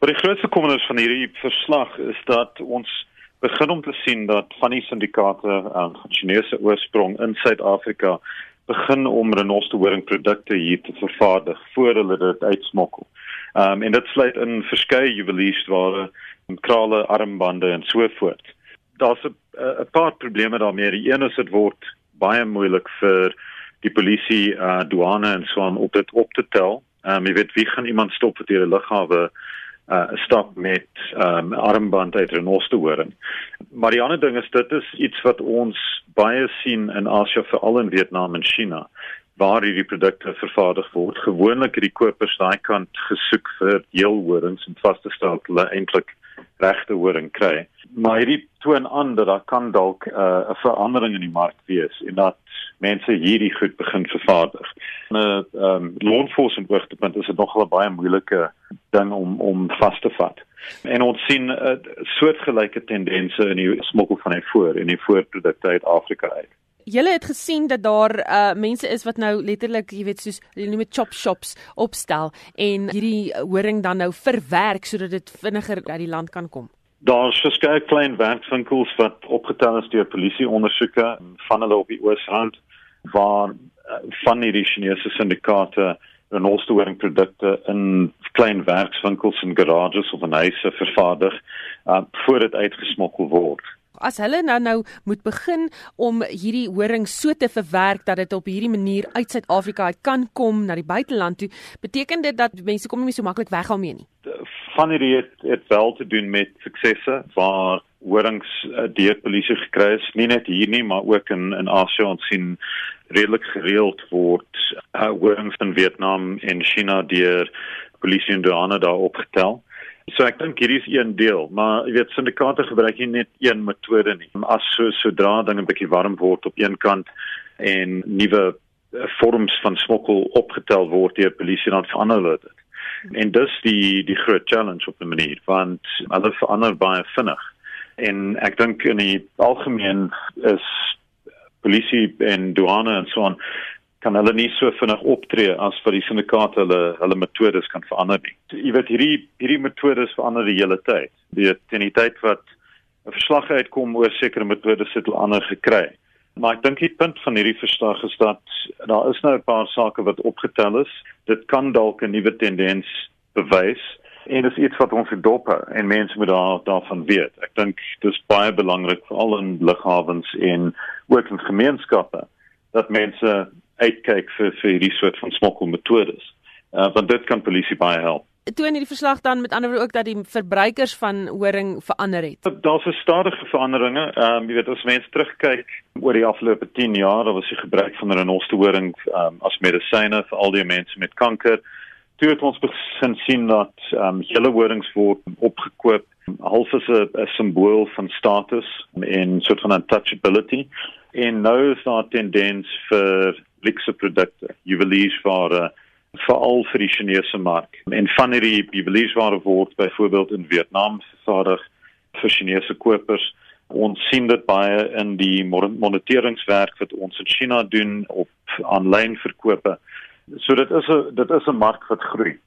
Maar die grootste kommernis van hierdie verslag is dat ons begin om te sien dat van die syndikaate aan uh, Chinese oorsprong in Suid-Afrika begin om renosterhoringprodukte hier te vervaardig voor hulle dit uitsmokkel. Ehm um, en dit sluit in verskeie juweliersware, krale, armbande en so voort. Daar's 'n 'n paar probleme daarmee. Die een is dit word baie moeilik vir die polisie, uh, douane en so aan op dit op te tel. Ehm um, jy weet wie gaan iemand stop vir die lughawe uh stap met um armband uit renosterhoring. Maar die ander ding is dit is iets wat ons baie sien in Asië veral in Vietnam en China waar hierdie produkte vervaardig word. Gewoonlik het die kopers daai kant gesoek vir heelhorings en vasstel hulle eintlik regte horing kry. Maar hierdie toon aan dat daar kan dalk uh, 'n verandering in die mark wees en dat mense hierdie goed begin vervaardig. 'n uh, um, Law enforcement oogpunt is dit nogal 'n baie moeilike ding om om vas te vat. En ons sien 'n uh, soortgelyke tendense in die smokkel van hy voor en die voorprodukte uit Afrika uit. Julle het gesien dat daar uh mense is wat nou letterlik, jy weet, soos hulle noem dit chop shops opstel en hierdie horing dan nou verwerk sodat dit vinniger uit die land kan kom. Daar's verskeie klein werkswinkels wat opgetel is deur polisie ondersoeke van hulle op die Oosrand waar uh, van hierdie Chinese syndikaate renolstoring produkte in klein werkswinkels en garages of in huise vervaardig uh, voor dit uitgesmokkel word as hulle nou nou moet begin om hierdie horing so te verwerk dat dit op hierdie manier uit Suid-Afrika uit kan kom na die buiteland toe, beteken dit dat mense kom nie so maklik weghaal mee nie. Van hierdie het, het wel te doen met suksesse waar horings uh, deur polisie gekry is, nie net hier nie, maar ook in in Asië ons sien redelik gereeld word uh, horings in Vietnam en China deur polisie en douane daar opgetel. So ek dink hierdie is een deel, maar jy weet syndikaate gebruik nie net een metode nie. As so sodra dinge 'n bietjie warm word op een kant en nuwe eh, vorms van smokkel opgetel word deur polisie dan verander hulle dit. En dis die die groot challenge op 'n manier want hulle verander baie vinnig. En ek dink in die algemeen is polisie en douane en so on kan hulle nie so vinnig optree as vir die syndikaate hulle hulle metodes kan verander nie. Jy weet hierdie hierdie metodes verander die hele tyd. Die teen die tyd wat 'n verslag uitkom oor sekere metodes het hulle ander gekry. Maar ek dink die punt van hierdie verslag is dat daar is nou 'n paar sake wat opgetel is. Dit kan dalk 'n nuwe tendens bewys en dit is iets wat ons het en mense moet daar daarvan weet. Ek dink dis baie belangrik veral in lughawens en ook in gemeenskappe dat mense uitkyk vir vir hierdie soort van smokkelmetodes. Uh want dit kan polisie baie help. Toon hierdie verslag dan met ander woorde ook dat die verbruikers van horing verander het. Daar's 'n stadige veranderinge. Ehm um, jy weet as mense terugkyk oor die afgelope 10 jaar, daar was die gebruik van renoster horing ehm um, as medisyne vir al die mense met kanker. Toe het ons begin sien dat ehm um, hele horings word opgekoop half as 'n simbool van status en soort van untouchability. En nou is daar tendens vir luxe produkte, juweliersware veral vir die Chinese mark. En van hierdie juweliersware word byvoorbeeld in Vietnam vervaardig vir Chinese kopers. Ons sien dit baie in die moniteringswerk wat ons in China doen op aanlyn verkope. So dit is 'n dit is 'n mark wat groei.